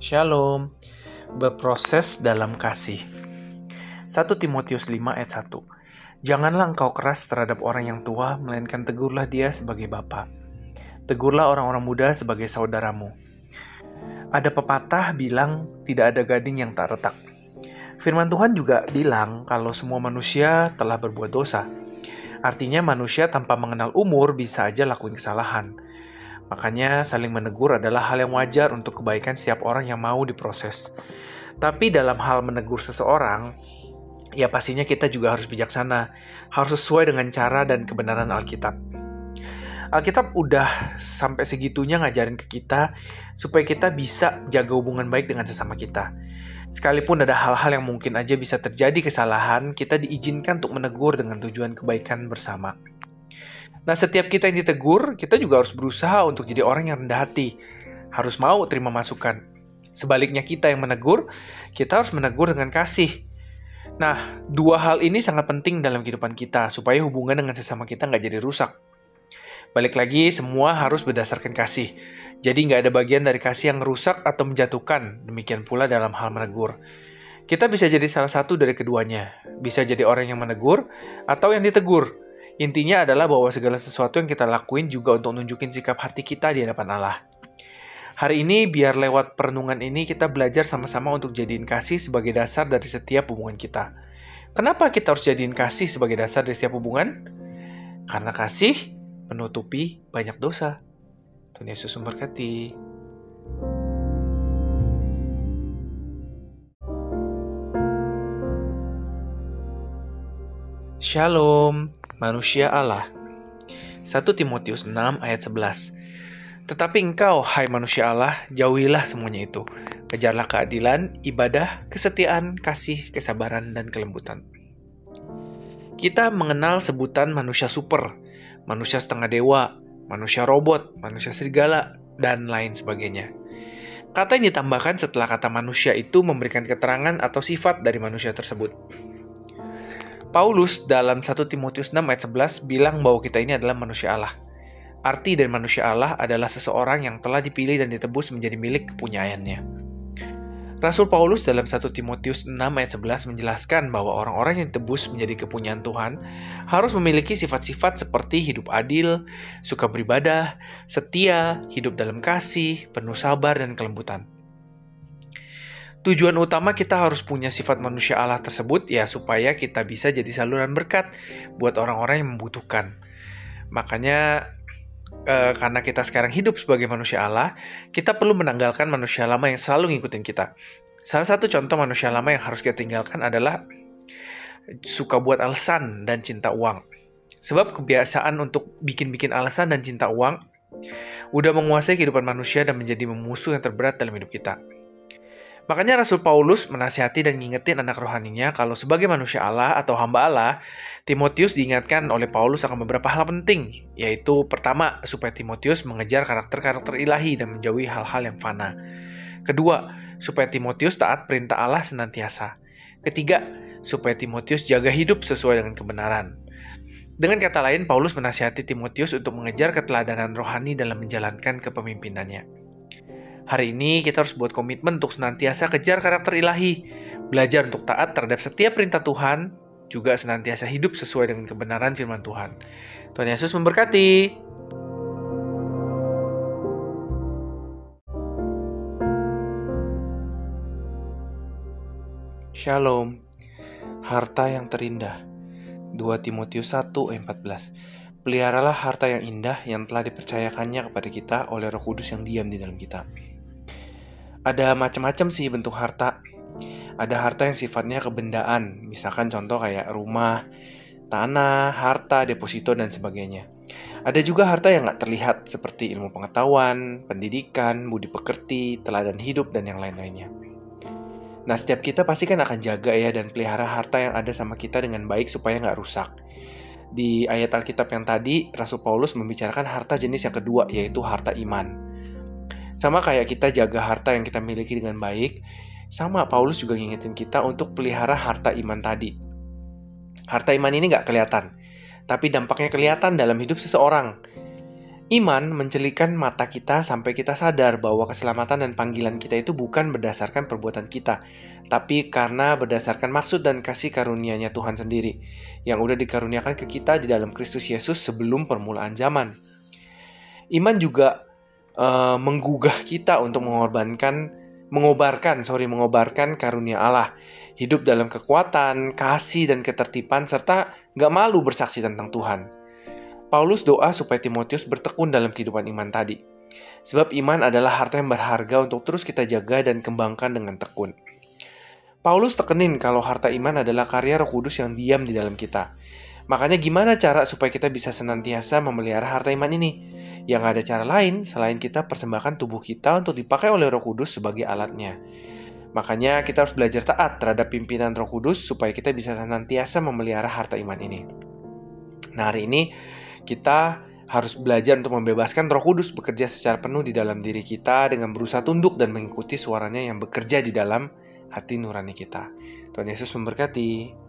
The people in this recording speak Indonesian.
Shalom. Berproses dalam kasih. 1 Timotius 5 ayat 1. Janganlah engkau keras terhadap orang yang tua, melainkan tegurlah dia sebagai bapa. Tegurlah orang-orang muda sebagai saudaramu. Ada pepatah bilang tidak ada gading yang tak retak. Firman Tuhan juga bilang kalau semua manusia telah berbuat dosa. Artinya manusia tanpa mengenal umur bisa aja lakuin kesalahan. Makanya saling menegur adalah hal yang wajar untuk kebaikan setiap orang yang mau diproses. Tapi dalam hal menegur seseorang, ya pastinya kita juga harus bijaksana, harus sesuai dengan cara dan kebenaran Alkitab. Alkitab udah sampai segitunya ngajarin ke kita supaya kita bisa jaga hubungan baik dengan sesama kita. Sekalipun ada hal-hal yang mungkin aja bisa terjadi kesalahan, kita diizinkan untuk menegur dengan tujuan kebaikan bersama. Nah, setiap kita yang ditegur, kita juga harus berusaha untuk jadi orang yang rendah hati. Harus mau terima masukan. Sebaliknya kita yang menegur, kita harus menegur dengan kasih. Nah, dua hal ini sangat penting dalam kehidupan kita, supaya hubungan dengan sesama kita nggak jadi rusak. Balik lagi, semua harus berdasarkan kasih. Jadi nggak ada bagian dari kasih yang rusak atau menjatuhkan. Demikian pula dalam hal menegur. Kita bisa jadi salah satu dari keduanya. Bisa jadi orang yang menegur atau yang ditegur. Intinya adalah bahwa segala sesuatu yang kita lakuin juga untuk nunjukin sikap hati kita di hadapan Allah. Hari ini biar lewat perenungan ini kita belajar sama-sama untuk jadiin kasih sebagai dasar dari setiap hubungan kita. Kenapa kita harus jadiin kasih sebagai dasar dari setiap hubungan? Karena kasih menutupi banyak dosa. Tuhan Yesus memberkati. Shalom manusia Allah. 1 Timotius 6 ayat 11. Tetapi engkau, hai manusia Allah, jauhilah semuanya itu. Kejarlah keadilan, ibadah, kesetiaan, kasih, kesabaran, dan kelembutan. Kita mengenal sebutan manusia super, manusia setengah dewa, manusia robot, manusia serigala, dan lain sebagainya. Kata yang ditambahkan setelah kata manusia itu memberikan keterangan atau sifat dari manusia tersebut. Paulus dalam 1 Timotius 6 ayat 11 bilang bahwa kita ini adalah manusia Allah. Arti dari manusia Allah adalah seseorang yang telah dipilih dan ditebus menjadi milik kepunyaannya. Rasul Paulus dalam 1 Timotius 6 ayat 11 menjelaskan bahwa orang-orang yang ditebus menjadi kepunyaan Tuhan harus memiliki sifat-sifat seperti hidup adil, suka beribadah, setia, hidup dalam kasih, penuh sabar dan kelembutan. Tujuan utama kita harus punya sifat manusia Allah tersebut ya supaya kita bisa jadi saluran berkat buat orang-orang yang membutuhkan. Makanya e, karena kita sekarang hidup sebagai manusia Allah, kita perlu menanggalkan manusia lama yang selalu ngikutin kita. Salah satu contoh manusia lama yang harus kita tinggalkan adalah suka buat alasan dan cinta uang. Sebab kebiasaan untuk bikin-bikin alasan dan cinta uang udah menguasai kehidupan manusia dan menjadi musuh yang terberat dalam hidup kita. Makanya Rasul Paulus menasihati dan ngingetin anak rohaninya kalau sebagai manusia Allah atau hamba Allah, Timotius diingatkan oleh Paulus akan beberapa hal penting, yaitu pertama, supaya Timotius mengejar karakter-karakter ilahi dan menjauhi hal-hal yang fana. Kedua, supaya Timotius taat perintah Allah senantiasa. Ketiga, supaya Timotius jaga hidup sesuai dengan kebenaran. Dengan kata lain, Paulus menasihati Timotius untuk mengejar keteladanan rohani dalam menjalankan kepemimpinannya. Hari ini kita harus buat komitmen untuk senantiasa kejar karakter ilahi, belajar untuk taat terhadap setiap perintah Tuhan, juga senantiasa hidup sesuai dengan kebenaran firman Tuhan. Tuhan Yesus memberkati. Shalom. Harta yang terindah. 2 Timotius 1 ayat 14. Peliharalah harta yang indah yang telah dipercayakannya kepada kita oleh Roh Kudus yang diam di dalam kita. Ada macam-macam sih bentuk harta. Ada harta yang sifatnya kebendaan, misalkan contoh kayak rumah, tanah, harta, deposito, dan sebagainya. Ada juga harta yang nggak terlihat seperti ilmu pengetahuan, pendidikan, budi pekerti, teladan hidup, dan yang lain-lainnya. Nah, setiap kita pasti kan akan jaga ya dan pelihara harta yang ada sama kita dengan baik supaya nggak rusak. Di ayat Alkitab yang tadi, Rasul Paulus membicarakan harta jenis yang kedua, yaitu harta iman. Sama kayak kita jaga harta yang kita miliki dengan baik, sama Paulus juga ngingetin kita untuk pelihara harta iman tadi. Harta iman ini nggak kelihatan, tapi dampaknya kelihatan dalam hidup seseorang. Iman mencelikan mata kita sampai kita sadar bahwa keselamatan dan panggilan kita itu bukan berdasarkan perbuatan kita, tapi karena berdasarkan maksud dan kasih karunia-Nya Tuhan sendiri, yang udah dikaruniakan ke kita di dalam Kristus Yesus sebelum permulaan zaman. Iman juga uh, menggugah kita untuk mengorbankan, mengobarkan, sorry, mengobarkan karunia Allah, hidup dalam kekuatan, kasih, dan ketertiban, serta gak malu bersaksi tentang Tuhan. Paulus doa supaya Timotius bertekun dalam kehidupan iman tadi. Sebab iman adalah harta yang berharga untuk terus kita jaga dan kembangkan dengan tekun. Paulus tekenin kalau harta iman adalah karya roh kudus yang diam di dalam kita. Makanya gimana cara supaya kita bisa senantiasa memelihara harta iman ini? Yang ada cara lain selain kita persembahkan tubuh kita untuk dipakai oleh roh kudus sebagai alatnya. Makanya kita harus belajar taat terhadap pimpinan roh kudus supaya kita bisa senantiasa memelihara harta iman ini. Nah hari ini kita harus belajar untuk membebaskan Roh Kudus bekerja secara penuh di dalam diri kita dengan berusaha tunduk dan mengikuti suaranya yang bekerja di dalam hati nurani kita. Tuhan Yesus memberkati.